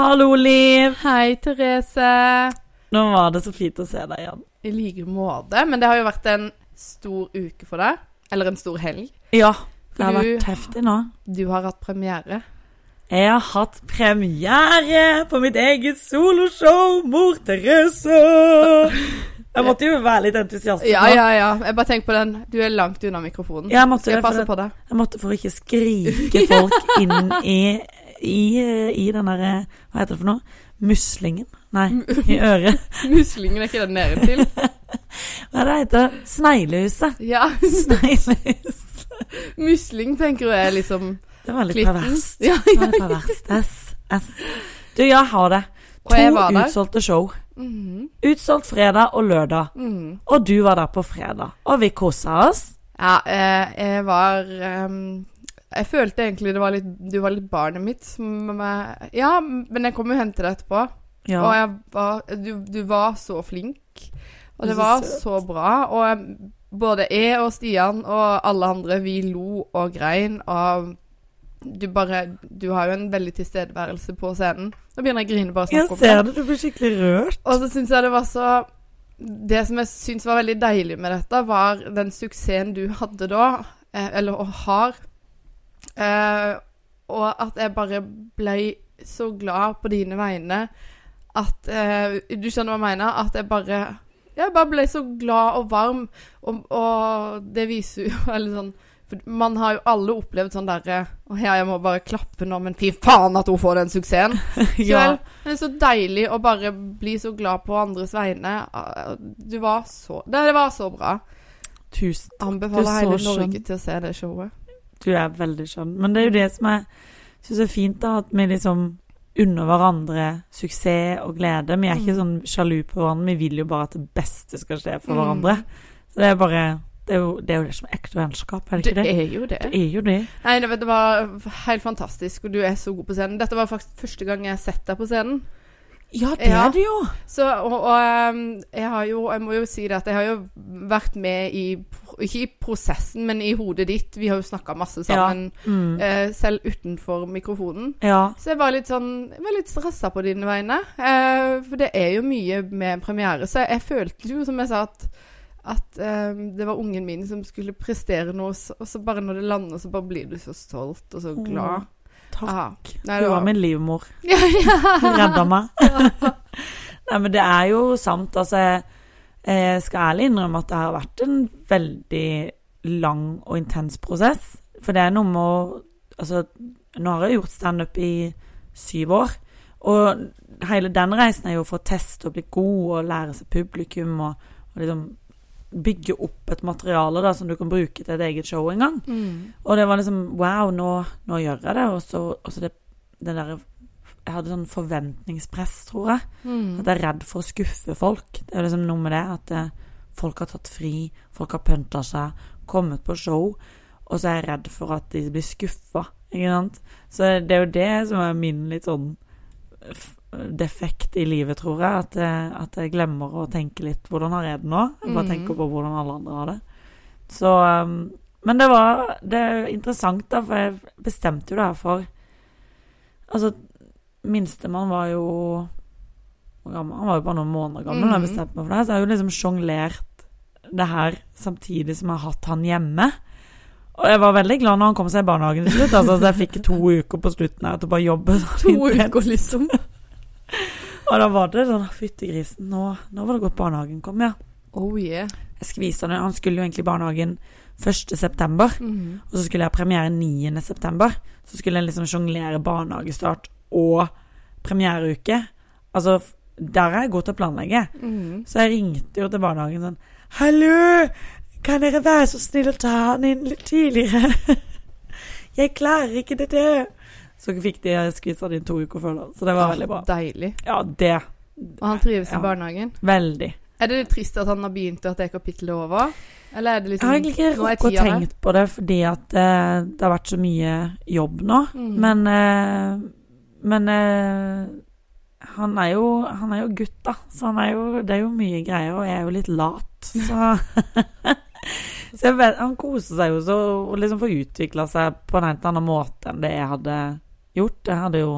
Hallo, Liv! Hei, Therese. Nå var det så fint å se deg igjen. I like måte. Men det har jo vært en stor uke for deg. Eller en stor helg. Ja, det har Du- vært heftig nå. Du har hatt premiere. Jeg har hatt premiere på mitt eget soloshow, Mor Therese. Jeg måtte jo være litt entusiastisk Ja, ja, ja. Jeg bare tenk på den. Du er langt unna mikrofonen. Jeg måtte, Skal jeg passe på deg? jeg måtte for ikke skrike folk inn i, i, i den derre Hva heter det for noe? Muslingen? Nei, i øret. Muslingen er ikke den nede til? Hva er det heter Sneglehuset. Ja. Sneglehus. Musling tenker jeg er liksom Det var litt perverst. Ja, Det var litt perverst. S, S. Du, jeg har det. To utsolgte show. Mhm, Utsolgt fredag og lørdag. mhm. Og du var der på fredag. Og vi kosa oss. Ja, eh, jeg var ehm, Jeg følte egentlig det var litt Du var litt barnet mitt. jeg- Ja, men jeg kom jo hen til deg etterpå. Ja. Og jeg var, du, du var så flink. Og det så var søt. så bra. Og jeg, både jeg og Stian og alle andre, vi lo og grein. Og du bare Du har jo en veldig tilstedeværelse på scenen. Nå begynner jeg å grine bare å snakke om det. ser det. det, du blir skikkelig rørt. Og så syns jeg det var så Det som jeg syns var veldig deilig med dette, var den suksessen du hadde da, eh, eller og har. Eh, og at jeg bare ble så glad på dine vegne at eh, Du skjønner hva jeg mener? At jeg bare Jeg bare ble så glad og varm, og, og det viser jo Eller sånn for Man har jo alle opplevd sånn derre Å ja, jeg må bare klappe nå, men fy faen at hun får den suksessen. Ja. Så det er så deilig å bare bli så glad på andres vegne. Ah, Du var så Det, det var så bra. Tusen. takk. Anbefaler er hele Norge til å se det showet. Du er veldig skjønn. Men det er jo det som jeg syns er fint, da. At vi liksom unner hverandre suksess og glede. Vi er ikke Mm. sånn sjalu på hverandre. Vi vil jo bare at det beste skal skje for Mm. hverandre. Så det er bare Det er jo det, er jo det som er ekte vennskap, er det Det ikke det? er jo det. Det er jo det. Nei, det, det var helt fantastisk, og du er så god på scenen. Dette var faktisk første gang jeg har sett deg på scenen. Ja, det Ja. er det jo. Så, og, og ehm, jeg har jo Jeg må jo si det at jeg har jo vært med i Ikke i prosessen, men i hodet ditt. Vi har jo snakka masse sammen, Mm. eh, selv utenfor mikrofonen. Ja. Så jeg var litt sånn Jeg var litt stressa på dine vegne. Eh, for det er jo mye med premiere. Så jeg følte jo, som jeg sa, at, at eh, det var ungen min som skulle prestere noe, og så bare når det lander, så bare blir du så stolt og så glad. Takk. Ah. Nei, Du var min livmor. Hun redda meg. Nei, men det er jo sant. Altså, jeg skal ærlig innrømme at det har vært en veldig lang og intens prosess. For det er noe med å Altså, nå har jeg gjort standup i syv år. Og hele den reisen er jo for å teste og bli god og lære seg publikum og, og liksom bygge opp et materiale da, som du kan bruke til et eget show en gang. Mm. Og det var liksom Wow, nå, nå gjør jeg det. Og så, og så det, det derre Jeg hadde sånn forventningspress, tror jeg. Mm. At jeg er redd for å skuffe folk. Det er liksom noe med det at det, folk har tatt fri, folk har pynta seg, kommet på show, og så er jeg redd for at de blir skuffa. Ikke sant? Så det er jo det som er min litt sånn defekt i livet, tror jeg. At, jeg. at jeg glemmer å tenke litt hvordan har jeg det nå? Jeg bare Mm. tenker på hvordan alle andre har det. Så um, Men det var Det er interessant, da, for jeg bestemte jo det her for Altså, minstemann var jo gammel? Han var jo bare noen måneder gammel da jeg Mhm. bestemte meg for det. Så jeg har jo liksom sjonglert det her samtidig som jeg har hatt han hjemme. Og jeg var veldig glad når han kom seg i barnehagen til slutt. Altså, så jeg fikk to uker på slutten her til å bare jobbe. sånn To uker, liksom. Og da var det sånn Fytti grisen, nå, nå var det godt barnehagen kom, ja. Oh yeah. Jeg skvisa han. Han skulle jo egentlig i barnehagen 1. september. -hmm. Og så skulle jeg ha premiere 9. september. Så skulle jeg liksom sjonglere barnehagestart og premiereuke. Altså, der er jeg god til å planlegge. Mm. Så jeg ringte jo til barnehagen sånn Hallo! Kan dere være så snill å ta han inn litt tidligere? jeg klarer ikke det der. Så fikk de skvisa det inn to uker før, da. Så det var veldig bra. Deilig. Ja, det. Og han trives Ja. i barnehagen. Veldig. Er det litt trist at han har begynt, og at det kapittelet er over? Eller er det Jeg liksom har egentlig ikke rukket å tenke på det fordi at eh, det har vært så mye jobb nå. Mm. Men eh, Men eh, han er jo Han er jo gutt, da. Så han er jo Det er jo mye greier, og jeg er jo litt lat, så Så jeg vet, han koser seg jo så og liksom får utvikla seg på en helt annen måte enn det jeg hadde gjort. Jeg hadde jo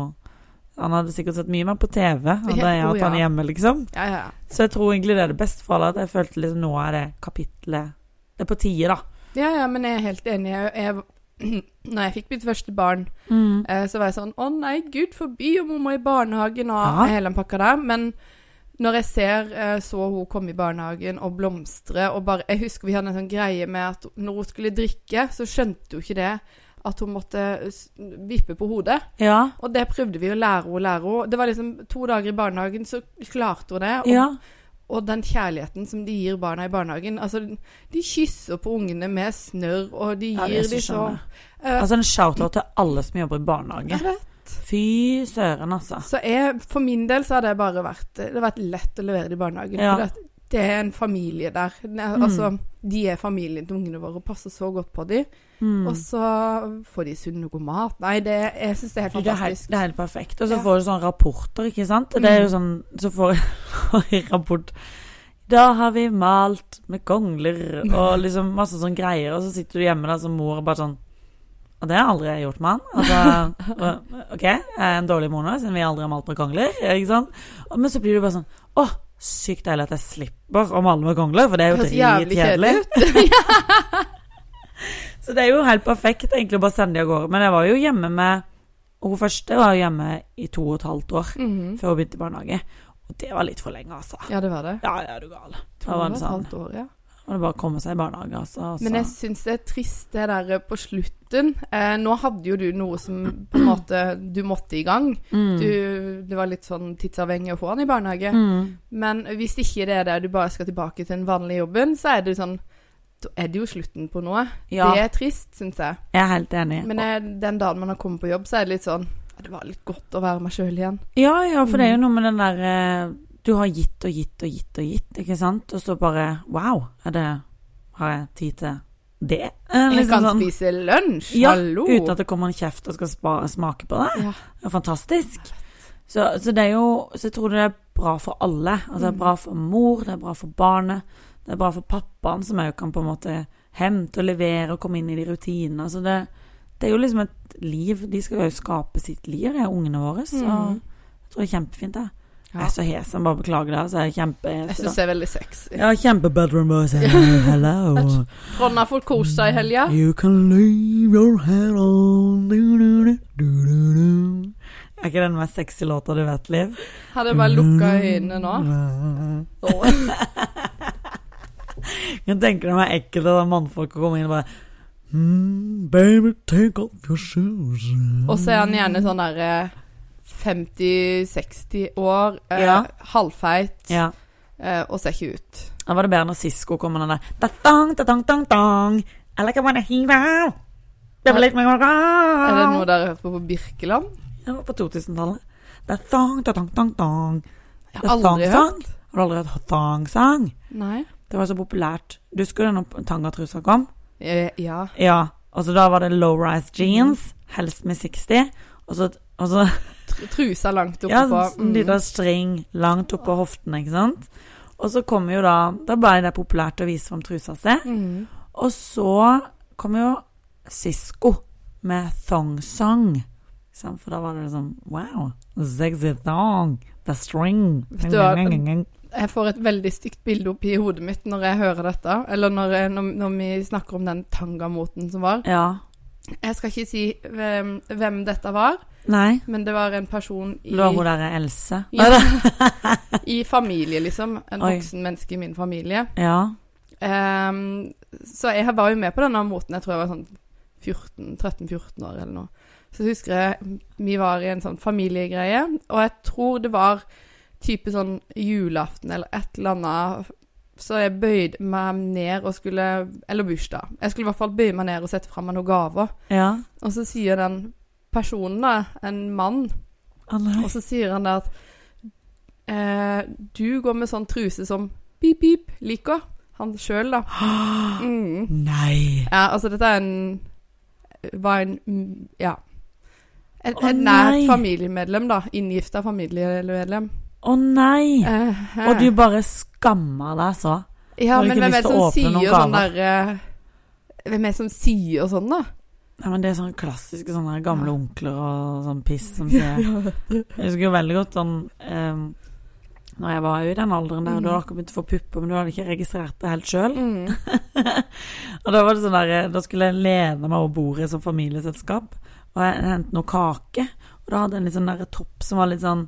Han hadde sikkert sett mye mer på TV hadde det jeg har hatt han hjemme, liksom. Ja, ja. Så jeg tror egentlig det er det beste for alle, at jeg følte liksom nå er det kapitlet Det er på tide, da. Ja, ja, men jeg er helt enig. Jeg, jeg, når jeg fikk mitt første barn, mm. så var jeg sånn Å nei, gud forby om hun må i barnehagen og Ja. hele den pakka der. Men når jeg ser eh, så hun komme i barnehagen og blomstre og bare Jeg husker vi hadde en sånn greie med at når hun skulle drikke, så skjønte hun ikke det at hun måtte vippe på hodet. Ja. Og det prøvde vi å lære henne, lære henne. Det var liksom to dager i barnehagen, så klarte hun det. Og, ja. og den kjærligheten som de gir barna i barnehagen. Altså, de kysser på ungene med snørr, og de gir ja, så de så skjønner. Eh, Altså en shout-out til alle som jobber i barnehage. vet. Fy søren, altså. Så jeg, for min del så har det bare vært Det har vært lett å levere det i barnehagen. Ja. For det, det er en familie der. Altså, Mm. Altså, de er familien til ungene våre og passer så godt på dem. Mm. Og så får de sunn og god mat. Nei, det, jeg syns det er helt Det er, helt, fantastisk. det er helt perfekt. Og så Ja. får du sånne rapporter, ikke sant? Det er jo Mm. sånn Så får jeg rapport Da har vi malt med kongler og liksom masse sånne greier, og så sitter du hjemme da som mor og bare sånn Og det har aldri jeg gjort, han. Altså, og- OK, jeg er en dårlig mor nå, siden vi aldri har malt med kongler. Men så blir du bare sånn Å, sykt deilig at jeg slipper å male med kongler, for det er jo dritkjedelig. kjedelig. Så det er jo helt perfekt egentlig å bare sende de av gårde. Men jeg var jo hjemme med Hun første var hjemme i to og et halvt år Mhm. før hun begynte i barnehage. Og det var litt for lenge, altså. Ja, det var det. Ja, ja, du gal. To og et sånn. halvt år, ja. Og det bare kommer komme seg i barnehage, altså. Men jeg syns det er trist det der på slutten. Eh, nå hadde jo du noe som på en måte du måtte i gang. mm. Du, det var litt sånn tidsavhengig å få han i barnehage. mm. Men hvis ikke det er der du bare skal tilbake til den vanlige jobben, så er det sånn Da er det jo slutten på noe. Ja, Det er trist, syns jeg. jeg er helt enig. Men jeg, den dagen man har kommet på jobb, så er det litt sånn Det var litt godt å være meg sjøl igjen. Ja, ja, for det er jo Mm. noe med den der eh, Du har gitt og gitt og gitt og gitt, ikke sant? Og så bare Wow, er det Har jeg tid til det? Eh, Jeg liksom kan sånn. spise lunsj. Ja, Hallo. Uten at det kommer en kjeft og skal spa, smake på det. Ja. Det er fantastisk. Så, så det er jo Så jeg tror det er bra for alle. Altså det er Mm. bra for mor, det er bra for barnet, det er bra for pappaen, som òg kan på en måte hente og levere og komme inn i de rutinene. Altså det, det er jo liksom et liv. De skal jo skape sitt liv, de er ungene våre. Så Mm. jeg tror det er kjempefint, det. Jeg er så hes, jeg bare beklager det. Altså, jeg er Jeg kjempehes. syns det er veldig sexy. Ja, kjempebedroom boys. Hello. Trond har fått kost seg i helga. You can leave your head on du, du, du, du, du, du. Er ikke den mest sexy låta du vet, Liv? Hadde jeg bare lukka øynene nå. Åh. Jeg tenker det er ekkelt at mannfolk kommer inn og bare mm, Baby, take off your shoes. Og så er han gjerne sånn der eh, 50-60 år, eh, Ja. halvfeit Ja. eh, og ser ikke ut. Da var det bedre når Sisko kom med den der da-dang, da-dang, dang, dang. I like I wanna hear out. Er det noe dere hørte på på Birkeland? Ja, på 2000-tallet. Da-dang, da-dang, dang, dang. Jeg har aldri hørt. Har du aldri hørt thong-sang? Nei. Det var så populært. Du husker det når tangatrusa kom? Eh, ja. Ja. Og da var det low-rise jeans, helst med 60. Og så, og så Tr- Trusa langt oppå. ja, på. sånn liten string langt oppå hoften, ikke sant. Og så kom jo da Da ble det populært å vise fram trusa si. Mm. Og så kom jo Sisko med thong song. For da var det sånn Wow, sexy thong. The string. Du? Jeg får et veldig stygt bilde opp i hodet mitt når jeg hører dette. Eller når, jeg, når, når vi snakker om den tangamoten som var. Ja. Jeg skal ikke si hvem, hvem dette var, Nei. men det var en person i, Det var hun derre Else. Ja. i familie, liksom. En Oi. voksen menneske i min familie. Ja. Um, så jeg var jo med på denne moten. Jeg tror jeg var sånn 13-14 år eller noe. Så husker jeg vi var i en sånn familiegreie, og jeg tror det var type sånn julaften eller et eller annet. Så jeg bøyde meg ned og skulle Eller bursdag. Jeg skulle i hvert fall bøye meg ned og sette fra meg noen gaver. Ja. Og så sier den personen, da, en mann, oh, og så sier han det at eh, Du går med sånn truse som pip, pip liker. Han sjøl, da. Mm. Nei. Ja, altså dette er en Var en mm, Ja. Et, oh, nært familiemedlem, da. Inngifta familiemedlem. Å nei. Eh, Og du bare skammer deg så. Ja, men hvem er det som sier sånn der eh, Hvem er det som sier sånn, da? Nei, men det er sånne klassiske sånne gamle onkler og sånn piss som sier Jeg husker jo veldig godt sånn um, Når jeg var jo i den alderen der, Mm. du hadde akkurat begynt å få pupper, men du hadde ikke registrert det helt sjøl. Mm. og da var det sånn der Da skulle jeg lene meg over bordet som familieselskap, og jeg hentet noe kake, og da hadde jeg en litt sånn der topp som var litt sånn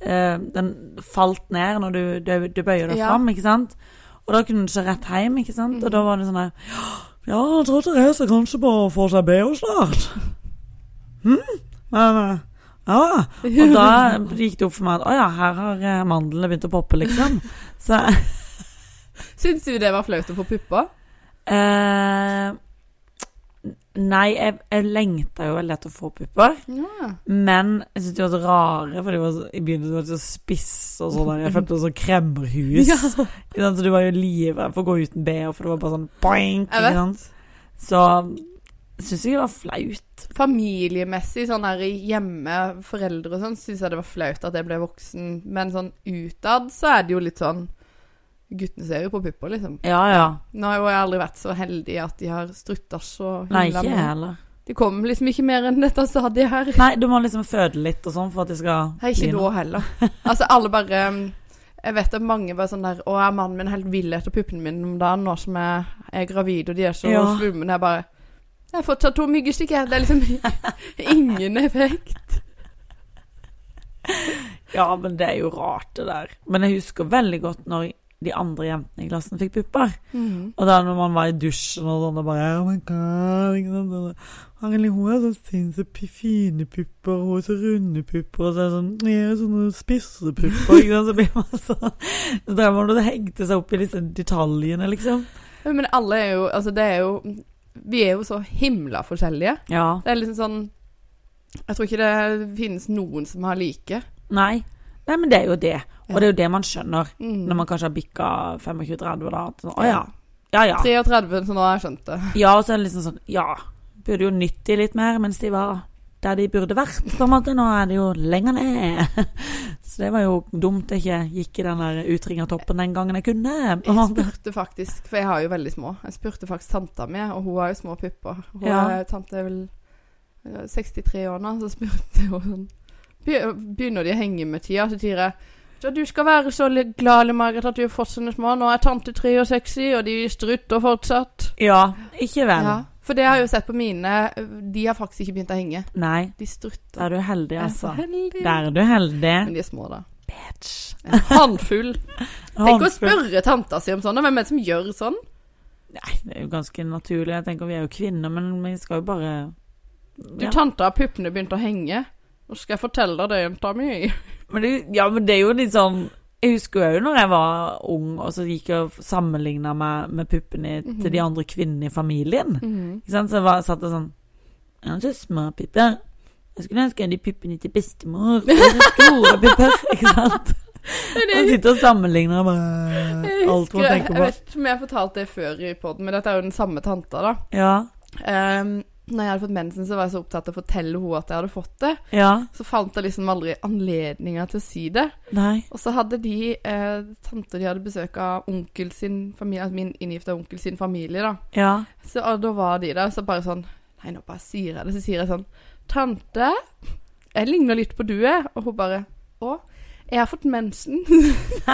eh, Den falt ned når du, du, du bøyer deg Ja. fram, ikke sant? Og da kunne du ikke rett hjem, ikke sant? Og da var det sånn der Ja, jeg tror Therese kanskje bare får seg BH snart. Hm? Men eh, ja. Og da gikk det opp for meg at å ja, her har eh, mandlene begynt å poppe, liksom. Så Syns du det var flaut å få pupper? eh, Nei, jeg, jeg lengta jo veldig etter å få pupper. Ja. Men jeg syntes de var så rare, for de var så, i begynnelsen var de så spisse og sånn. Jeg følte meg som kremmerhus. Ja. Så du var jo livredd for å gå uten BH, for det var bare sånn boink. Ikke sant? Så syns jeg det var flaut. Familiemessig, sånn her hjemme, foreldre og sånn, syns jeg det var flaut at jeg ble voksen. Men sånn utad så er det jo litt sånn Guttene ser jo på pupper, liksom. Ja, ja. Nå har jo jeg aldri vært så heldig at de har strutta så Nei, ikke jeg heller. De kom liksom ikke mer enn dette stadiet her. Nei, du må liksom føde litt og sånn for at de skal Nei, ikke da heller. Altså, alle bare Jeg vet at mange bare sånn der Å, er mannen min helt vill etter puppene mine om dagen nå som jeg er gravid, og de er så Ja. svulmende? Jeg bare Jeg har fått tatt to myggestikker. Det er liksom ingen effekt. Ja, men det er jo rart, det der. Men jeg husker veldig godt når de andre jentene i klassen fikk pupper. Og da når man var i dusjen og sånn, og bare Oh my god, ikke sant. Herlig, hun har så sinnssykt fine pupper, og hun har så runde pupper, og så er det sånn Jeg har sånne spisse pupper, ikke sant. Så blir man sånn Så drev man og hengte seg opp i disse detaljene, liksom. Men alle er jo Altså, det er jo Vi er jo så himla forskjellige. Ja. Det er liksom sånn Jeg tror ikke det finnes noen som har like. Nei. Nei, men det er jo det. Og det er jo det man skjønner Mm. når man kanskje har bikka 25-30, da. Sånn, Å ja. Ja ja. 33, så nå har jeg skjønt det. Ja, og så er det liksom sånn Ja, burde jo nytt de litt mer mens de var der de burde vært, på en måte. Nå er de jo lenger ned. Så det var jo dumt jeg ikke gikk i den der utringertoppen den gangen jeg kunne. Jeg spurte faktisk, for jeg har jo veldig små Jeg spurte faktisk tanta mi, og hun har jo små pupper. Hun Ja. er, tante er vel eh, 63 år nå, så spurte hun sånn «Be- Begynner de å henge med tida? Så sier jeg så du skal være så glad, Margaret, at du har fått sånne små. Nå er tante 63, og de strutter fortsatt. Ja, ikke vel. Ja, for det har jeg jo sett på mine. De har faktisk ikke begynt å henge. Nei, De strutter. da er du heldig, er altså. heldig. Der er du heldig. Men de er små, da. Bitch. En håndfull. Tenk å spørre tanta si om sånn. og Hvem er det som gjør sånn? Nei, det er jo ganske naturlig. Jeg tenker Vi er jo kvinner, men vi skal jo bare Du, ja. tanta har puppene begynt å henge. Nå skal jeg fortelle deg det, jenta mi. Men det, ja, men det er jo litt sånn Jeg husker jo når jeg var ung, og så gikk jeg og sammenligna meg med puppene Mhm. til de andre kvinnene i familien. Ikke sant? Så jeg var, satt det sånn Jeg har så små pupper. Jeg skulle ønske de puppene til bestemor. Jeg har så store pupper. Ikke sant? Han sitter og sammenligner med alt hun tenker på. jeg vet ikke om jeg har fortalt det før i poden, men dette er jo den samme tanta, da. Ja. Um, når jeg hadde fått mensen, så var jeg så opptatt av å fortelle henne at jeg hadde fått det. Ja. Så fant jeg liksom aldri anledninger til å si det. Nei. Og så hadde de eh, tante de hadde besøk av onkel sin familie, altså min inngifta onkel sin familie, da. Ja. Så da var de der, så bare sånn Nei, nå bare sier jeg det. Så sier jeg sånn Tante, jeg ligner litt på du, jeg. Og hun bare Å? Jeg har fått mensen.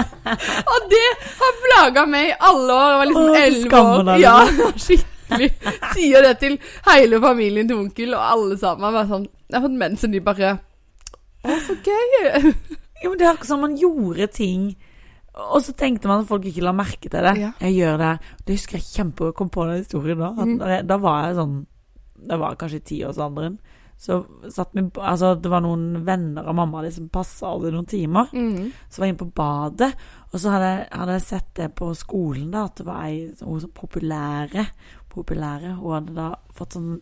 og det har plaga meg i alle år. Jeg var liksom elleve år. Ja, skikkelig. Sier det til hele familien til onkel, og alle sammen. Bare sånn Jeg har fått mensen. De bare Å, så gøy. Jo, men det er akkurat som man gjorde ting og så tenkte man at folk ikke la merke til det. Ja. Jeg gjør det. Det husker jeg kjempe Jeg kom på den historien da. Mm. da jeg- Da var jeg sånn Det var kanskje i tiårsalderen. Så satt vi Altså, det var noen venner av mamma som passa alle noen timer. Mm. Så var jeg inne på badet, og så hadde, jeg- hadde jeg sett det på skolen, da, at det var ei sånn- populære Populære. Hun hadde da fått sånn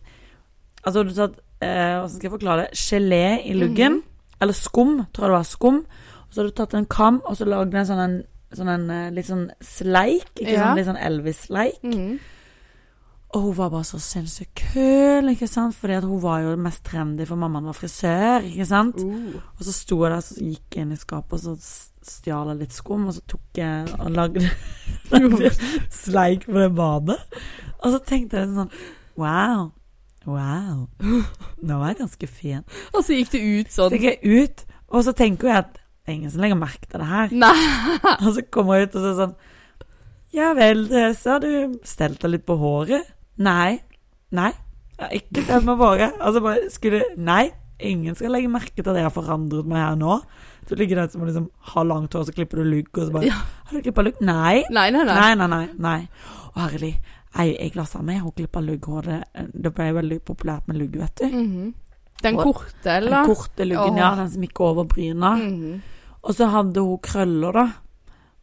Altså, du tatt eh, Hvordan skal jeg forklare det? Gelé i luggen. Eller skum, tror jeg det var. Skum. Og så hadde du tatt en kam, og så lagd en sånn en, sånn en eh, litt sånn sleik. Ikke Ja. sånn litt sånn Elvis-sleik. Mm. Og hun var bare så sinnssykt kul, ikke sant? Fordi at hun var jo mest trendy, for mammaen var frisør, ikke sant? Uh. Og så sto jeg der, så gikk jeg inn i skapet, og så stjal jeg litt skum, og så tok jeg og lagde, lagde sleik på det badet. Og så tenkte jeg sånn Wow. Wow. Nå var jeg ganske fin. Og så gikk det ut Så sånn. gikk jeg ut, og så tenker jeg at det er ingen som legger merke til det her. Nei. Og så kommer jeg ut og så sånn Ja vel, Therese, har du stelt deg litt på håret? Nei. Nei. Jeg har ikke stelt meg på håret. Altså bare skulle Nei. Ingen skal legge merke til at jeg har forandret meg her nå. Så ligger det ut som liksom ha langt hår, så klipper du lugg, og så bare Ja. Har du klippa lugg? Nei. Nei, nei, nei. Nei, nei, nei. nei. Å, herlig. Jeg, jeg glassa meg, hun klippa lugghåret. Det, ble veldig populært med lugg, vet du. Mhm. Den Og- korte, Den korte luggen, oh. ja. Den som gikk over bryna. Mhm. Og så hadde hun krøller, da.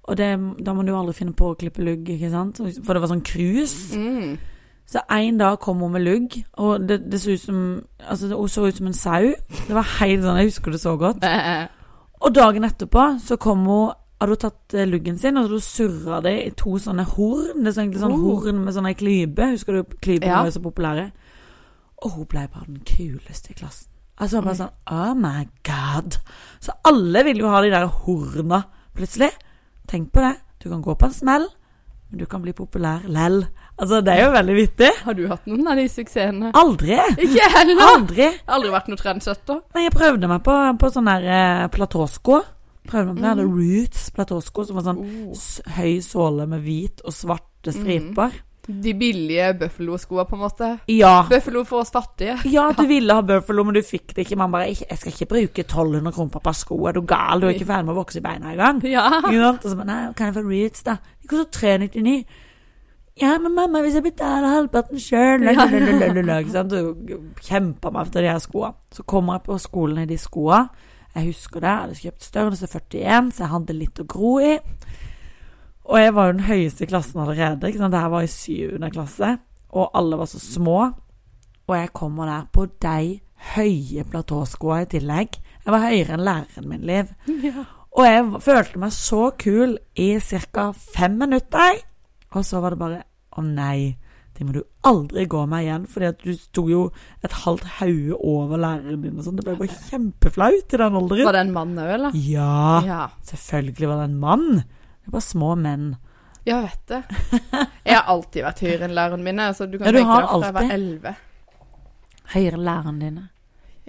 Og det, da må du aldri finne på å klippe lugg, ikke sant? For det var sånn krus. Mm. Så en dag kom hun med lugg, og det, det så ut som Altså, hun så ut som en sau. Det var helt sånn, jeg husker det så godt. Og dagen etterpå så kom hun hadde hun tatt eh, luggen sin, og så hadde surra det i to sånne horn. Det er egentlig sånn Oh. horn med sånne klype. Husker du klypene Ja. var så populære? Og hun ble bare den kuleste i klassen. Altså bare sånn Oh my god. Så alle vil jo ha de der horna plutselig. Tenk på det. Du kan gå på en smell, men du kan bli populær lell. Altså, det er jo veldig vittig. Har du hatt noen av de suksessene? Aldri! Ikke heller. Aldri! Aldri vært noe trendsetter. Nei, jeg prøvde meg på, på sånne der eh, platåsko. Prøvde man Mm. mm. Roots platåsko, som var sånn Oh. høy såle med hvit og svarte striper. De billige Buffalo-skoa, på en måte. Ja. Buffalo for oss fattige. Ja, du ville ha Buffalo, men du fikk det ikke. Man bare «Jeg- skal ikke bruke 1200 kroner på et par sko. Er du gal? Du er ikke ferdig med å vokse i beina engang.' Ja. ja. Og så bare 'Nei, kan jeg få Roots, da?' De koster 399. Ja, men mamma, hvis jeg betaler halvparten sjøl kjemper meg etter de her skoa. Så kommer jeg på skolen i de skoa. Jeg husker det. Jeg hadde kjøpt størrelse 41, så jeg hadde litt å gro i. Og jeg var jo den høyeste i klassen allerede. Ikke sant? Det her var i syvende klasse. Og alle var så små. Og jeg kommer der på de høye platåskoa i tillegg. Jeg var høyere enn læreren min, Liv. ja. Og jeg følte meg så kul i ca. fem minutter. Og så var det bare Å nei, det må du aldri gå med igjen. Fordi at du sto jo et halvt hode over læreren din og sånn. Det ble bare kjempeflaut i den alderen. Var det en mann òg, eller? Ja, Ja. selvfølgelig var det en mann. Det var små menn. Jeg vet det. Jeg har alltid vært høyere enn læreren min. Altså, du kan Ja, du tenke har deg fra jeg var elleve. Høyere enn læreren dine.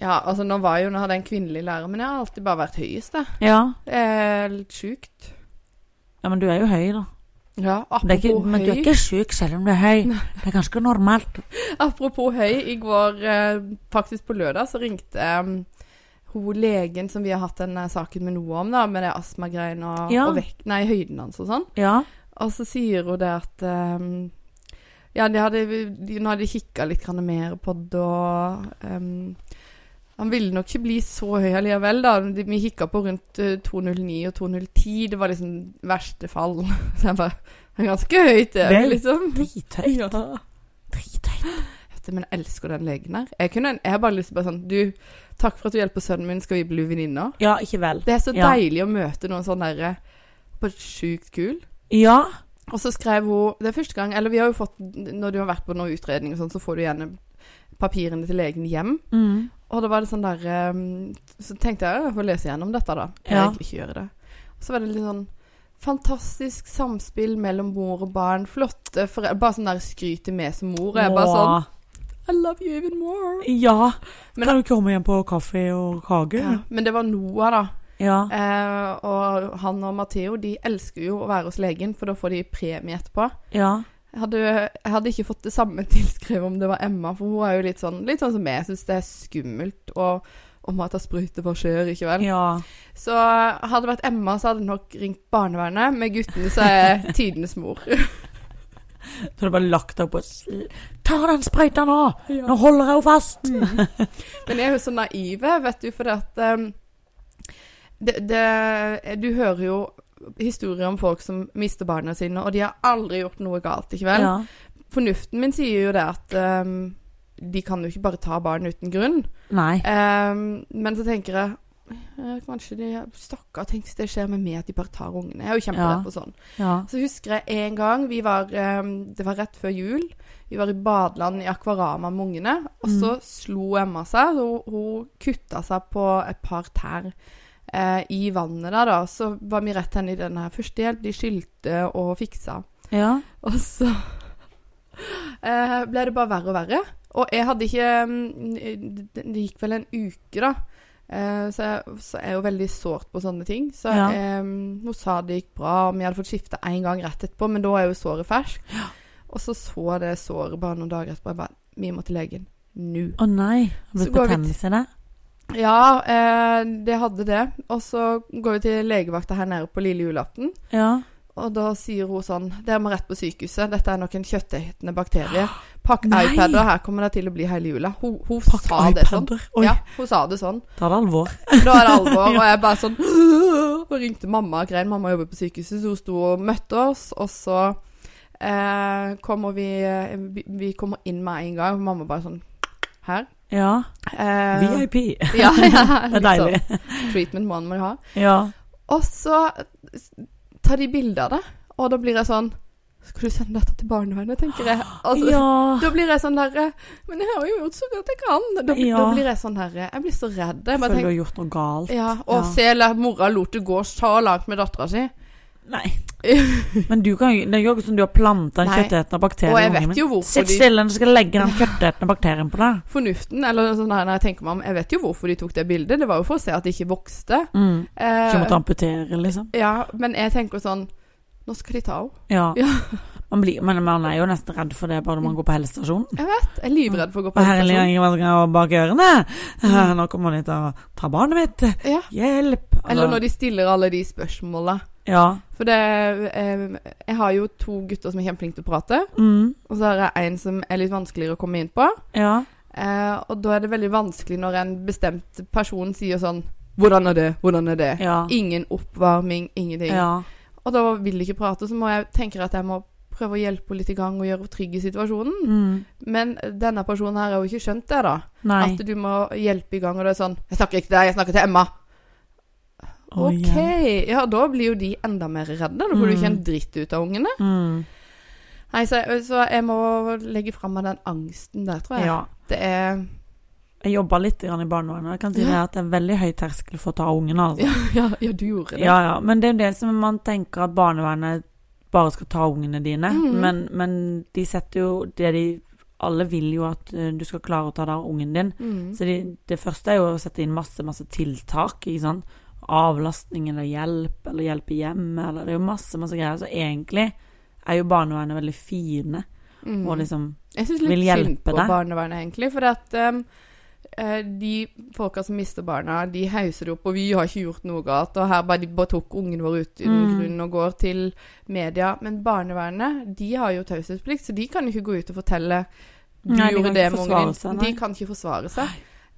Ja, altså nå var jeg jo, nå hadde jeg en kvinnelig lærer, men jeg har alltid bare vært høyest, da. Ja. Det er litt sjukt. ja, men du er jo høy, da. Ja, er ikke, apropos men du er ikke syk selv om du er høy. Det er ganske normalt. Apropos høy, i går, eh, faktisk på lørdag, så ringte um, hun legen som vi har hatt den saken med noe om, da, med det astmagreiene og, Ja. og vekt, nei, høyden hans og sånn. Ja. Og så sier hun det at um, Ja, de hadde, de, nå hadde de kikka litt mer på det, og ehm, Han ville nok ikke bli så høy allikevel, da. Vi kikka på rundt eh, 209 og 210. Det var liksom verste fall. Så jeg bare Det er ganske høyt, det, Det liksom. Drithøyt. Ja. Drithøyt. Men jeg elsker den legen her. Jeg, kunne, jeg har bare lyst til bare sånn Du, takk for at du hjelper sønnen min. Skal vi bli venninner? Ja, ikke vel. Det er så Ja. deilig å møte noen sånn derre Bare sjukt kul. Ja. Og så skrev hun Det er første gang Eller vi har jo fått Når du har vært på noen utredning og sånn, så får du gjerne papirene til legen hjem. Mm. Og da var det sånn der ehm, Så tenkte jeg jeg får lese gjennom dette, da. Jeg Ja. vil ikke gjøre det. Og så var det litt sånn Fantastisk samspill mellom mor og barn. Flotte foreldre. Bare sånn der skryter med som mor. Jeg bare sånn I love you even more. Ja. Men- kan du komme hjem på kaffe og kake? Ja, men det var Noah, da. Ja. Eh, og han og Matheo de elsker jo å være hos legen, for da får de premie etterpå. ja. Jeg hadde, jeg hadde ikke fått det samme tilskrevet om det var Emma, for hun er jo litt sånn, litt sånn som meg. Jeg syns det er skummelt å, å må ta sprøyte, hva skjer, ikke vel? Ja. Så hadde det vært Emma, så hadde det nok ringt barnevernet. Med guttene så er jeg tidenes mor. Så hadde bare lagt deg s- Ta den sprøyta nå! Nå holder jeg henne fast! Men jeg er jo så naiv, vet du, for at um, det, det, Du hører jo historier om folk som mister barna sine, og de har aldri gjort noe galt, ikke vel? Ja. Fornuften min sier jo det at um, de kan jo ikke bare ta barn uten grunn. Nei. Um, men så tenker jeg Kanskje de Stakkar, tenk hvis det skjer med meg at de bare tar ungene. Jeg er jo kjemperedd Ja. for sånn. Ja. Så husker jeg en gang vi var ehm, Det var rett før jul. Vi var i badeland i Akvarama med ungene. Og så slo Emma seg. Så hun, hun kutta seg på et par tær eh, i vannet der, da. Så var vi rett henne i denne førstehjelp. De skylte og fiksa. Ja. Og så eh, ble det bare verre og verre. Og jeg hadde ikke mm, Det gikk vel en uke, da. Eh, så, jeg, så jeg er jo veldig sårt på sånne ting. Så Ja. eh, hun sa det gikk bra, og vi hadde fått skifte én gang rett etterpå, men da er jo såret ferskt. Og så så det såret bare noen dager etterpå. Jeg bare Vi må til legen. Nå. Å nei. Har du betennelse i det? Ja, eh, det hadde det. Og så går vi til legevakta her nede på lille julaften. Ja. Og da sier hun sånn Dere må rett på sykehuset. Dette er nok en kjøttetende bakterie. Pakk Nei! iPader, her kommer det til å bli hele jula. Hun, hun Pakk sa det sånn. Oi, Ja, hun sa det sånn. Da er det alvor. Da er det alvor. Og jeg bare sånn Og ringte mamma og grein. Mamma jobber på sykehuset, så hun sto og møtte oss. Og så eh, kommer vi, vi Vi kommer inn med en gang. Mamma bare sånn Her. Ja. Eh, VIP. Ja, ja, Det er deilig. Sånn, treatment må man ha. Ja. Og så tar de bilde av det, og da blir jeg sånn Skal du sende dette til barnevernet, tenker jeg. Altså, ja. Da blir jeg sånn derre Men jeg har jo gjort så godt jeg kan. Da, Ja. da blir jeg sånn derre Jeg blir så redd. Jeg Føler tenker, du har gjort noe galt. Ja, og Ja. se mora lot det gå så langt med dattera si. Nei. Men du kan, jo- det er jo ikke sånn du har planta en Nei. kjøttetende bakterie i ungen min. Sitt de stille, du skal legge den kjøttetende bakterien på deg. Fornuften, eller sånn her når jeg tenker meg om Jeg vet jo hvorfor de tok det bildet. Det var jo for å se at det ikke vokste. Mm. Eh, Ikke måtte amputere, liksom. ja, men jeg tenker sånn Nå skal de ta henne. Ja. Ja. Man blir, men man er jo nesten redd for det bare når man går på helsestasjonen. Jeg vet. Jeg er livredd for å gå på Og herlig, helsestasjon. ingen skal bak ørene. Eh, Nå kommer de til å ta barnet mitt. Ja. Hjelp. Eller eller når de stiller alle de spørsmåla. Ja. For det eh, Jeg har jo to gutter som er kjempeflinke til å prate. Mm. Og så har jeg en som er litt vanskeligere å komme inn på. Ja. Eh, og da er det veldig vanskelig når en bestemt person sier sånn 'Hvordan er det? Hvordan er det?' Ja. Ingen oppvarming, ingenting. ja. Og da vil de ikke prate, så må jeg tenker at jeg må prøve å hjelpe henne litt i gang og gjøre henne trygg i situasjonen. Mm. Men denne personen her har jo ikke skjønt det, da. Nei. At du må hjelpe i gang, og det er sånn 'Jeg snakker ikke til deg, jeg snakker til Emma'. OK. ja. Da blir jo de enda mer redde. Da får du ikke en dritt ut av ungene. Mm. Nei, så, så jeg må legge fra meg den angsten der, tror jeg. Ja. Det er Jeg jobba litt i barnevernet. Jeg kan si Ja. at det er veldig høy terskel for å ta ungene. Altså. ja, ja, ja, du gjorde det. Ja, ja. Men det er jo det som man tenker at barnevernet bare skal ta ungene dine. Mm. Men, men de setter jo det de Alle vil jo at eh, du skal klare å ta deg av ungen din. Mm. Så de, det første er jo å sette inn masse, masse tiltak. Ikke sant? Avlastning eller hjelp, eller hjelp i hjemmet, eller Det er jo masse, masse greier. Så egentlig er jo barnevernet veldig fine. Mm. Og liksom Jeg syns litt synd på deg. barnevernet, egentlig. For at um, eh, de folka som mister barna, de hauser det opp, og vi har ikke gjort noe galt. Og her bare de bare tok ungen vår ut uten Mm. grunn og går til media. Men barnevernet, de har jo taushetsplikt, så de kan ikke gå ut og fortelle du Nei, de gjorde det med ungen din. De kan ikke forsvare seg.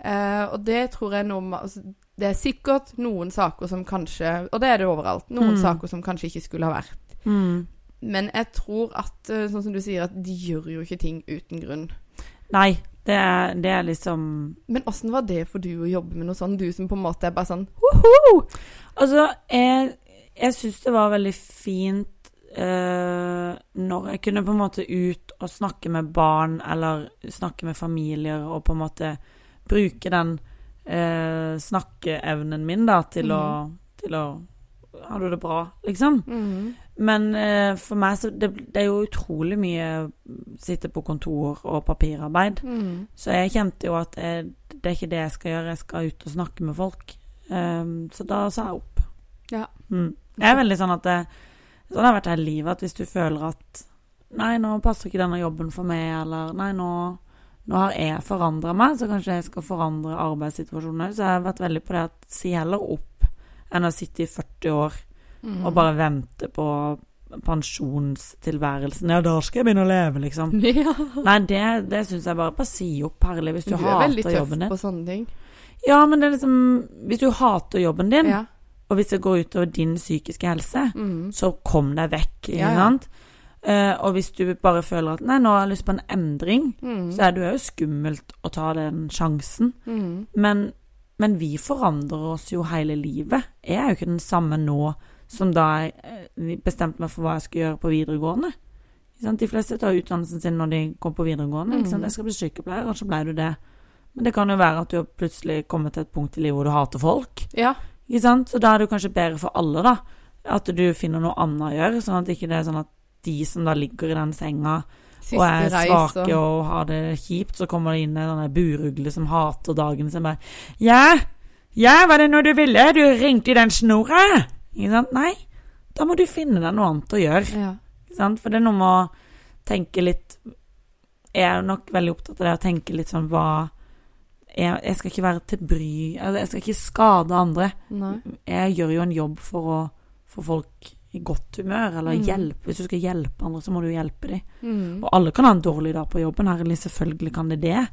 Uh, og det tror jeg noe altså, Det er sikkert noen saker som kanskje Og det er det overalt. Noen Mm. saker som kanskje ikke skulle ha vært. mm. Men jeg tror at, eh, sånn som du sier, at de gjør jo ikke ting uten grunn. Nei, det er, det er liksom Men åssen var det for du å jobbe med noe sånt? Du som på en måte er bare sånn Altså, jeg, jeg syns det var veldig fint eh, når jeg kunne på en måte ut og snakke med barn, eller snakke med familier, og på en måte bruke den eh, snakkeevnen min da, til, å, til å Har du det bra, liksom? mm. Men eh, for meg så det, det er jo utrolig mye sitte på kontor og papirarbeid. Mm. Så jeg kjente jo at jeg, det er ikke det jeg skal gjøre, jeg skal ut og snakke med folk. Um, så da sa jeg opp. Ja. Mm. Jeg er veldig sånn at det, Sånn har det vært hele livet, at hvis du føler at Nei, nå passer ikke denne jobben for meg, eller Nei, nå, nå har jeg forandra meg, så kanskje jeg skal forandre arbeidssituasjonen òg. Så jeg har vært veldig på det at si heller opp enn å sitte i 40 år Mm. og bare vente på pensjonstilværelsen. Ja, da skal jeg begynne å leve, liksom. Ja. Nei, det, det syns jeg bare Bare si opp, herlig, hvis du, Du er veldig hater tøff på sånne ting. Ja, men det er liksom Hvis du hater jobben din, Ja. og hvis det går utover din psykiske helse, Mm. så kom deg vekk, ikke Ja, ja. Eh, og hvis du bare føler at Nei, nå har jeg lyst på en endring, Mm. så er det jo skummelt å ta den sjansen. Mm. Men, men vi forandrer oss jo hele livet. Jeg er jo ikke den samme nå som da jeg eh, bestemte meg for hva jeg skulle gjøre på videregående. De fleste tar utdannelsen sin når de går på videregående. Mm. Jeg skal bli sykepleier, og så ble du det. Men det kan jo være at du har plutselig kommet til et punkt i livet hvor du hater folk. Ja. Så da er det jo kanskje bedre for alle, da. At du finner noe annet å gjøre, sånn at ikke det er sånn at de som da ligger i den senga, Siste og er reis svake og og har det kjipt, så kommer det inn en sånn burugle som hater dagen sin bare Ja, ja, var det noe du ville? Du ringte i den snora? Ikke sant? Nei, da må du finne deg noe annet å gjøre. ja. Ikke sant? For det er noe med å tenke litt Jeg er nok veldig opptatt av det å tenke litt sånn hva Jeg, jeg skal ikke være til bry altså, Jeg skal ikke skade andre. Nei. Jeg gjør jo en jobb for å få folk i godt humør, eller Mm. hjelpe. Hvis du skal hjelpe andre, så må du hjelpe dem. Mm. Og alle kan ha en dårlig dag på jobben, herlig, selvfølgelig kan det det.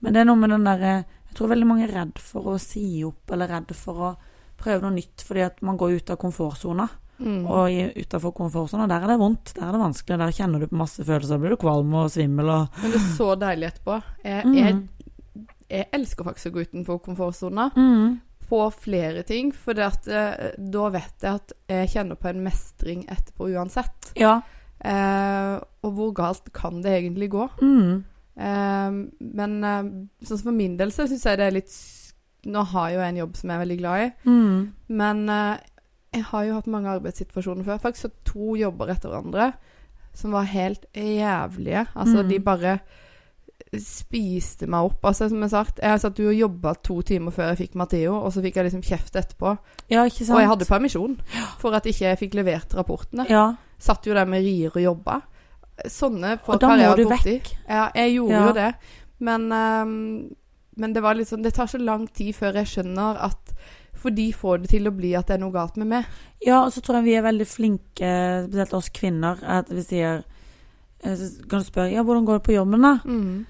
Men det er noe med den derre Jeg tror veldig mange er redd for å si opp, eller redd for å prøve noe nytt, fordi at man går ut av komfortsona. Mm. Og utafor komfortsona, der er det vondt, der er det vanskelig, der kjenner du på masse følelser, blir du kvalm og svimmel og Men det er så deilig etterpå. Jeg, Mm. jeg, jeg elsker faktisk å gå utenfor komfortsona mm. På flere ting, for at, eh, da vet jeg at jeg kjenner på en mestring etterpå uansett. Ja. Eh, og hvor galt kan det egentlig gå? Mm. Eh, men eh, sånn som for min del så syns jeg det er litt Nå har jeg jo en jobb som jeg er veldig glad i, Mm. men eh, jeg har jo hatt mange arbeidssituasjoner før. Faktisk så to jobber etter hverandre som var helt jævlige. Altså, Mm. de bare spiste meg opp. Altså, som jeg har sagt, jeg satt jo og jobba to timer før jeg fikk Matheo, og så fikk jeg liksom kjeft etterpå. Ja, ikke sant? Og jeg hadde permisjon for at ikke jeg fikk levert rapportene. Ja, Satt jo der med rier og jobba. Sånne folk har jeg vært borti. Ja, jeg gjorde Ja. jo det. Men, um, men det var litt sånn Det tar så lang tid før jeg skjønner at For de får det til å bli at det er noe galt med meg. Ja, og så tror jeg vi er veldig flinke, spesielt oss kvinner, at vi sier eh, så Kan du spørre ja, hvordan går det på jobben, da? Mm.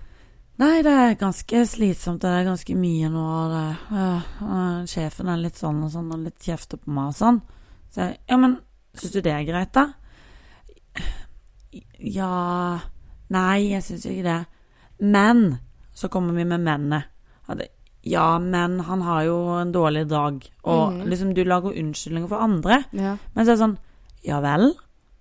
Nei, det er ganske slitsomt, det er ganske mye nå. Det, øh, sjefen er litt sånn og sånn, og litt kjefter på meg og sånn. Så jeg, ja, men syns du det er greit, da? Ja Nei, jeg syns ikke det. Men Så kommer vi med mennet. Ja, men han har jo en dårlig dag. Og mm. liksom, du lager unnskyldninger for andre. Ja. Men så er det sånn Ja vel,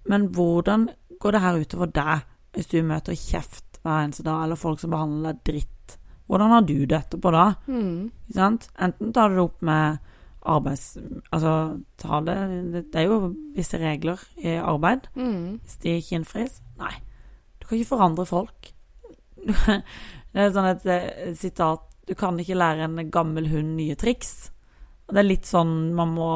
men hvordan går det her utover deg hvis du møter kjeft hver eneste dag, eller folk som behandler deg dritt? Hvordan har du det etterpå da? Mm. Enten tar du det opp med arbeids... Altså, ta det Det er jo visse regler i arbeid. Mm. Hvis de ikke innfris Nei. Du kan ikke forandre folk. Det er sånn et eh, sitat Du kan ikke lære en gammel hund nye triks. Og det er litt sånn man må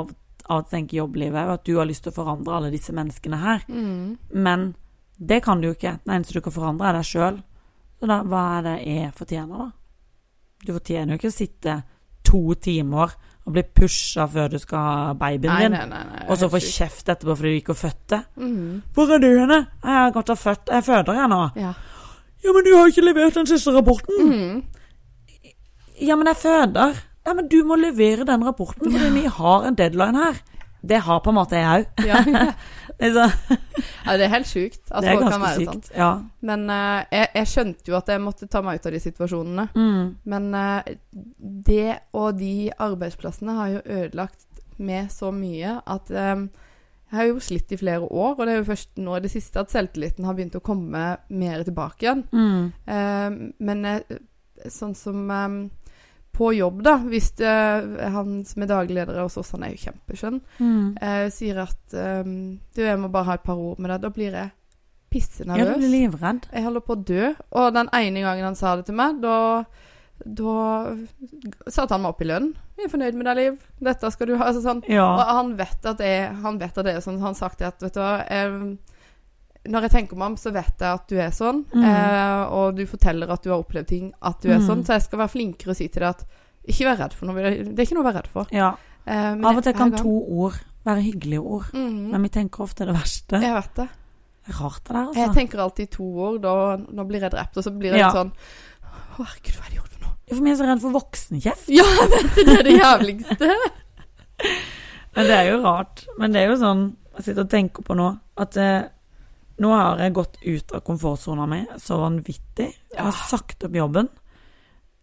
av og til tenke i jobblivet at du har lyst til å forandre alle disse menneskene her. Mm. Men det kan du jo ikke. Den eneste du kan forandre, er deg sjøl. Så da, hva er det jeg fortjener, da? Du fortjener jo ikke å sitte to timer og bli pusha før du skal ha babyen Nei, din, nei, nei. nei og så få kjeft etterpå fordi du ikke har født det. Mm. Hvor er du henne? Jeg har gått og født. Jeg føder jeg nå. Ja. Ja, men du har ikke levert den siste rapporten. Mm. Ja, men jeg føder. Ja, men du må levere den rapporten, fordi vi har en deadline her. Det har på en måte jeg òg. Ja. Ja, det er helt sjukt at Det folk kan være sånn. sykt. Ja. Men uh, jeg, jeg skjønte jo at jeg måtte ta meg ut av de situasjonene. Mm. Men uh, det og de arbeidsplassene har jo ødelagt med så mye at um, jeg har jo slitt i flere år, og det er jo først nå i det siste at selvtilliten har begynt å komme mer tilbake igjen. Mm. Eh, men sånn som eh, på jobb, da, hvis det, han som er daglig leder hos oss, han er jo kjempeskjønn, Mm. eh, sier at um, du, jeg må bare ha et par ord med deg, da blir jeg Ja, du blir livredd. Jeg holder på å dø. Og den ene gangen han sa det til meg, da da satte han meg opp i lønn. 'Vi er fornøyd med deg, Liv. Dette skal du ha.' Altså, sånn. Og Ja. han vet at det, han vet at det er sånn. Han sa sagt det at vet du hva jeg, Når jeg tenker meg om, så vet jeg at du er sånn. Mm. Eh, og du forteller at du har opplevd ting, at du er Mm. sånn. Så jeg skal være flinkere og si til deg at ikke vær redd for noe. Det er ikke noe å være redd for. ja. Eh, men Av og til kan to ord være hyggelige ord, mm. men vi tenker ofte det verste. Jeg vet det. Rart det der, altså. Jeg tenker alltid to ord. Da, nå blir jeg drept, og så blir jeg Ja. sånn Å, herregud, hva har jeg gjort for noe? For vi er så redd for voksenkjeft. Ja, det er det jævligste. Men det er jo rart. Men det er jo sånn Jeg sitter og tenker på nå at eh, nå har jeg gått ut av komfortsona mi så vanvittig. Jeg har sagt opp jobben.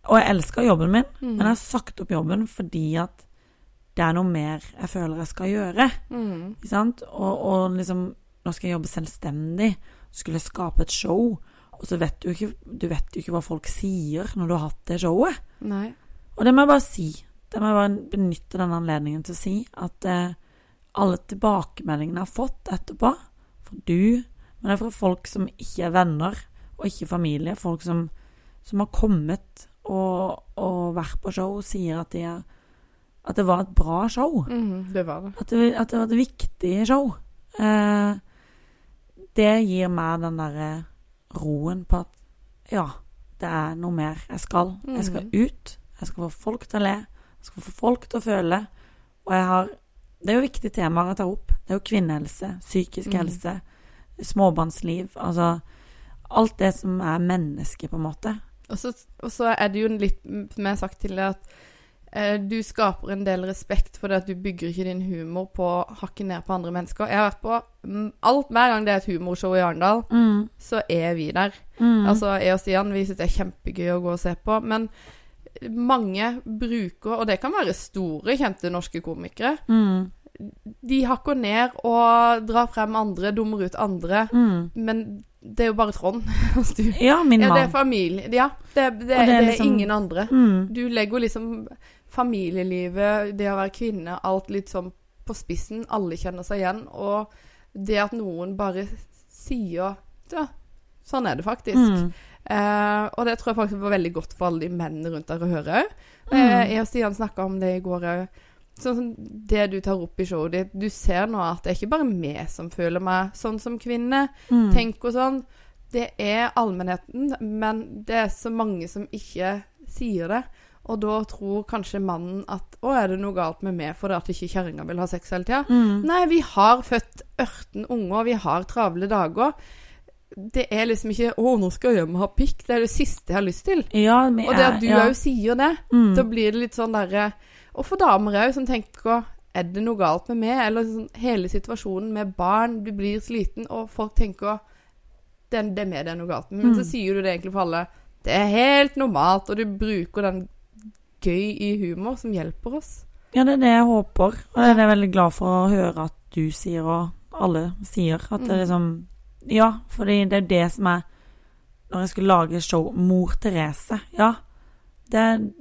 Og jeg elsker jobben min, Mm. men jeg har sagt opp jobben fordi at det er noe mer jeg føler jeg skal gjøre. Mm. Ikke sant? Og, og liksom Nå skal jeg jobbe selvstendig. Skulle jeg skape et show. Og så vet du ikke Du vet jo ikke hva folk sier når du har hatt det showet. Nei. Og det må jeg bare si. Det må jeg bare benytte denne anledningen til å si at eh, alle tilbakemeldingene jeg har fått etterpå, For du, men det er fra folk som ikke er venner, og ikke familie. Folk som, som har kommet og, og vært på show, sier at, de er, at det var et bra show. Mhm, det var det. At det, at det var et viktig show. Eh, det gir meg den derre roen på at ja, det er noe mer jeg skal. Jeg skal Mhm. ut. Jeg skal få folk til å le. Jeg skal få folk til å føle. Og jeg har Det er jo viktige temaer jeg tar opp. Det er jo kvinnehelse, psykisk mm. helse, småbarnsliv. Altså alt det som er menneske, på en måte. Og så, og så er det jo litt, som jeg har sagt tidligere, at eh, du skaper en del respekt for det at du bygger ikke din humor på å hakke ned på andre mennesker. Jeg har vært på alt Hver gang det er et humorshow i Arendal, Mm. så er vi der. Mm. Altså, jeg og Stian vi syns det er kjempegøy å gå og se på. Men mange bruker, og det kan være store, kjente norske komikere, mm. De hakker ned og drar frem andre, dummer ut andre. Mm. Men det er jo bare Trond. Du- Ja, min ja, det er familie. Ja, det, det, det, det er liksom- ingen andre. Mm. Du legger liksom familielivet, det å være kvinne, alt litt sånn på spissen. Alle kjenner seg igjen. Og det at noen bare sier Ja, sånn er det faktisk. Mm. Eh, og det tror jeg faktisk var veldig godt for alle de mennene rundt der å høre òg. Mm. Eh, jeg og Stian snakka om det i går òg. Sånn det du tar opp i showet ditt. Du ser nå at det er ikke bare meg som føler meg sånn som kvinne. Mm. Tenk og sånn. Det er allmennheten, men det er så mange som ikke sier det. Og da tror kanskje mannen at 'Å, er det noe galt med meg fordi at ikke kjerringa vil ha sex hele tida?' Mm. Nei, vi har født 18 unger, vi har travle dager. Det er liksom ikke 'Å, nå skal jeg hjem og ha pikk'. Det er det siste jeg har lyst til. Ja, men Og det at du ja. sier det, Mm. da blir det litt sånn derre Og for damer òg, som tenker Er det noe galt med meg? Eller sånn, hele situasjonen med barn, du blir sliten, og folk tenker det, det er med det er noe galt med. Men Mm. så sier du det egentlig for alle. Det er helt normalt, og du bruker den gøy i humor som hjelper oss. Ja, det er det jeg håper. Og det er jeg veldig glad for å høre at du sier, og alle sier. At det er Mm. liksom Ja, fordi det er det som er Når jeg skulle lage show Mor Therese, ja. Det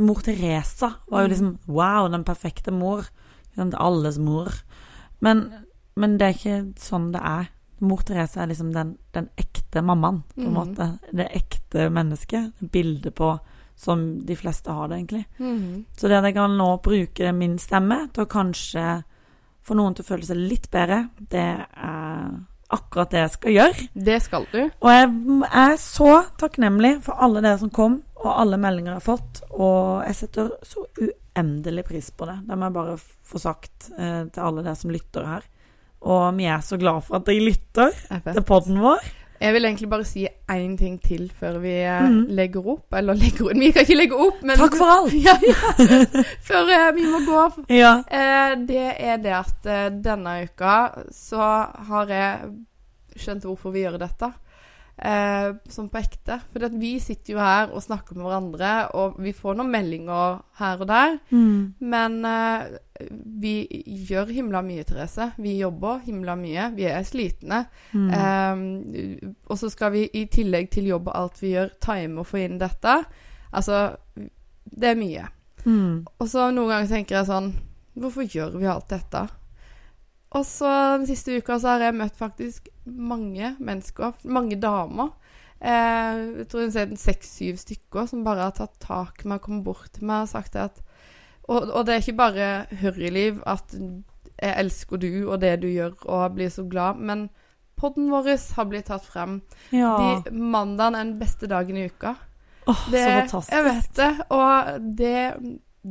Mor Teresa var jo Mm. liksom Wow, den perfekte mor. Alles mor. Men, men det er ikke sånn det er. Mor Therese er liksom den, den ekte mammaen, på en mm. måte. Det ekte mennesket. Bildet på som de fleste har det, egentlig. Så det at jeg kan nå bruke min stemme til å kanskje få noen til å føle seg litt bedre, det er akkurat det jeg skal gjøre. Det skal du. Og jeg er så takknemlig for alle dere som kom, og alle meldinger jeg har fått. Og jeg setter så uendelig pris på det. Det må jeg bare få sagt eh, til alle dere som lytter her. Og vi er så glad for at dere lytter til podden vår. Jeg vil egentlig bare si én ting til før vi mm. Legger opp. Eller legger opp Vi kan ikke legge opp, men Takk for alt! Ja, ja. Før eh, vi må gå. Ja. Eh, det er det at denne uka så har jeg skjønt hvorfor vi gjør dette. Eh, som på ekte. For vi sitter jo her og snakker med hverandre, og vi får noen meldinger her og der. Mm. Men eh, vi gjør himla mye, Therese. Vi jobber himla mye. Vi er slitne. Mm. Eh, og så skal vi i tillegg til jobb og alt vi gjør, time og få inn dette. Altså, det er mye. Mm. Og så noen ganger tenker jeg sånn Hvorfor gjør vi alt dette? Og så den siste uka så har jeg møtt faktisk mange mennesker, mange damer. Eh, jeg tror hun sier seks-syv stykker som bare har tatt tak i meg og kommet bort til meg og sagt at og, og det er ikke bare Hurryliv at jeg elsker du og det du gjør og blir så glad, men podden vår har blitt tatt frem. Ja. De, mandagen er den beste dagen i uka. Åh, Det, så fantastisk. Jeg vet det. Og det,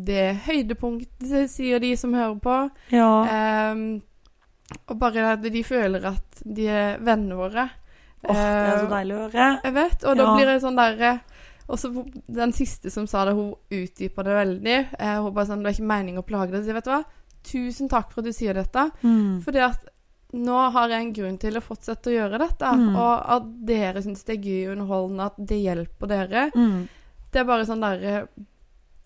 det er høydepunktet, sier de som hører på. Ja. Ehm, og bare at de føler at de er vennene våre. Åh, det er så Eh, deilig å høre. Jeg vet, og da Ja. blir det sånn derre Og så den siste som sa det, hun utdypa det veldig. Eh, hun bare sånn Det er ikke meningen å plage deg. Så jeg vet du hva, tusen takk for at du sier dette. Mm. Fordi at nå har jeg en grunn til å fortsette å gjøre dette. Mm. Og at dere syns det er gøy og underholdende, at det hjelper dere. Mm. Det er bare sånn derre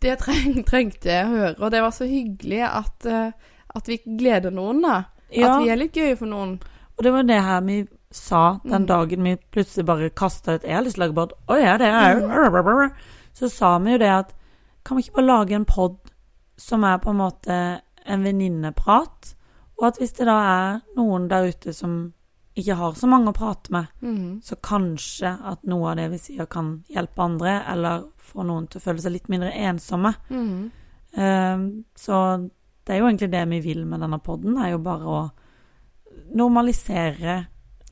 Det treng, trengte jeg å høre, og det var så hyggelig at, eh, at vi gleder noen, da. Ja, At vi er litt gøye for noen. og det var det her vi sa den Mm. dagen vi plutselig bare kasta et 'Jeg har lyst til å lage pod'. Å ja, det er jeg òg. Så sa vi jo det at Kan vi ikke bare lage en pod som er på en måte en venninneprat? Og at hvis det da er noen der ute som ikke har så mange å prate med, mm. så kanskje at noe av det vi sier, kan hjelpe andre, eller få noen til å føle seg litt mindre ensomme. Mm. Eh, så det er jo egentlig det vi vil med denne podden, er jo bare å normalisere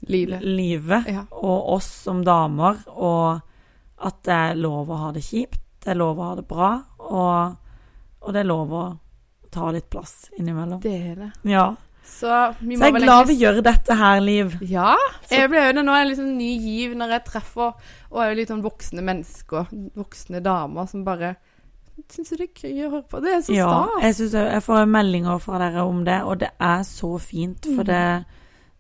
Livet. livet Ja. og oss som damer, og at det er lov å ha det kjipt, det er lov å ha det bra, og, og det er lov å ta litt plass innimellom. Det er det. Ja. Så vi Så jeg er glad vi gjør dette her, Liv. Ja. Jeg ble jo nå en liksom ny giv når jeg treffer og er jo litt sånn voksne mennesker, voksne damer, som bare Syns det er gøy å høre på? Det er så Ja, stas. jeg, synes jeg, jeg får meldinger fra dere om det, og det er så fint, for Mhm. det,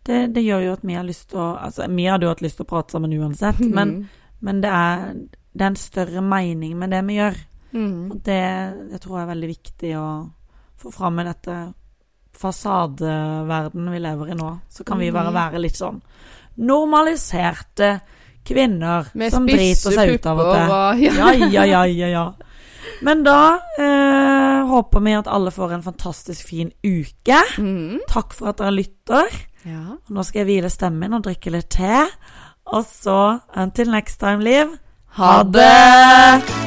det, det gjør jo at vi har lyst til å Altså, vi hadde jo hatt lyst til å prate sammen uansett, men, men det, er, det er en større mening med det vi gjør. Mm. Og det, det tror jeg er veldig viktig å få fram i dette fasadeverdenen vi lever i nå. Så kan vi bare Mhm. være litt sånn normaliserte kvinner Med som driter seg ut av og til. Ja, ja, ja, ja, ja. Men da eh, håper vi at alle får en fantastisk fin uke. Mm. Takk for at dere lytter. ja. Nå skal jeg hvile stemmen og drikke litt te. Og så until next time, Liv. Ha det!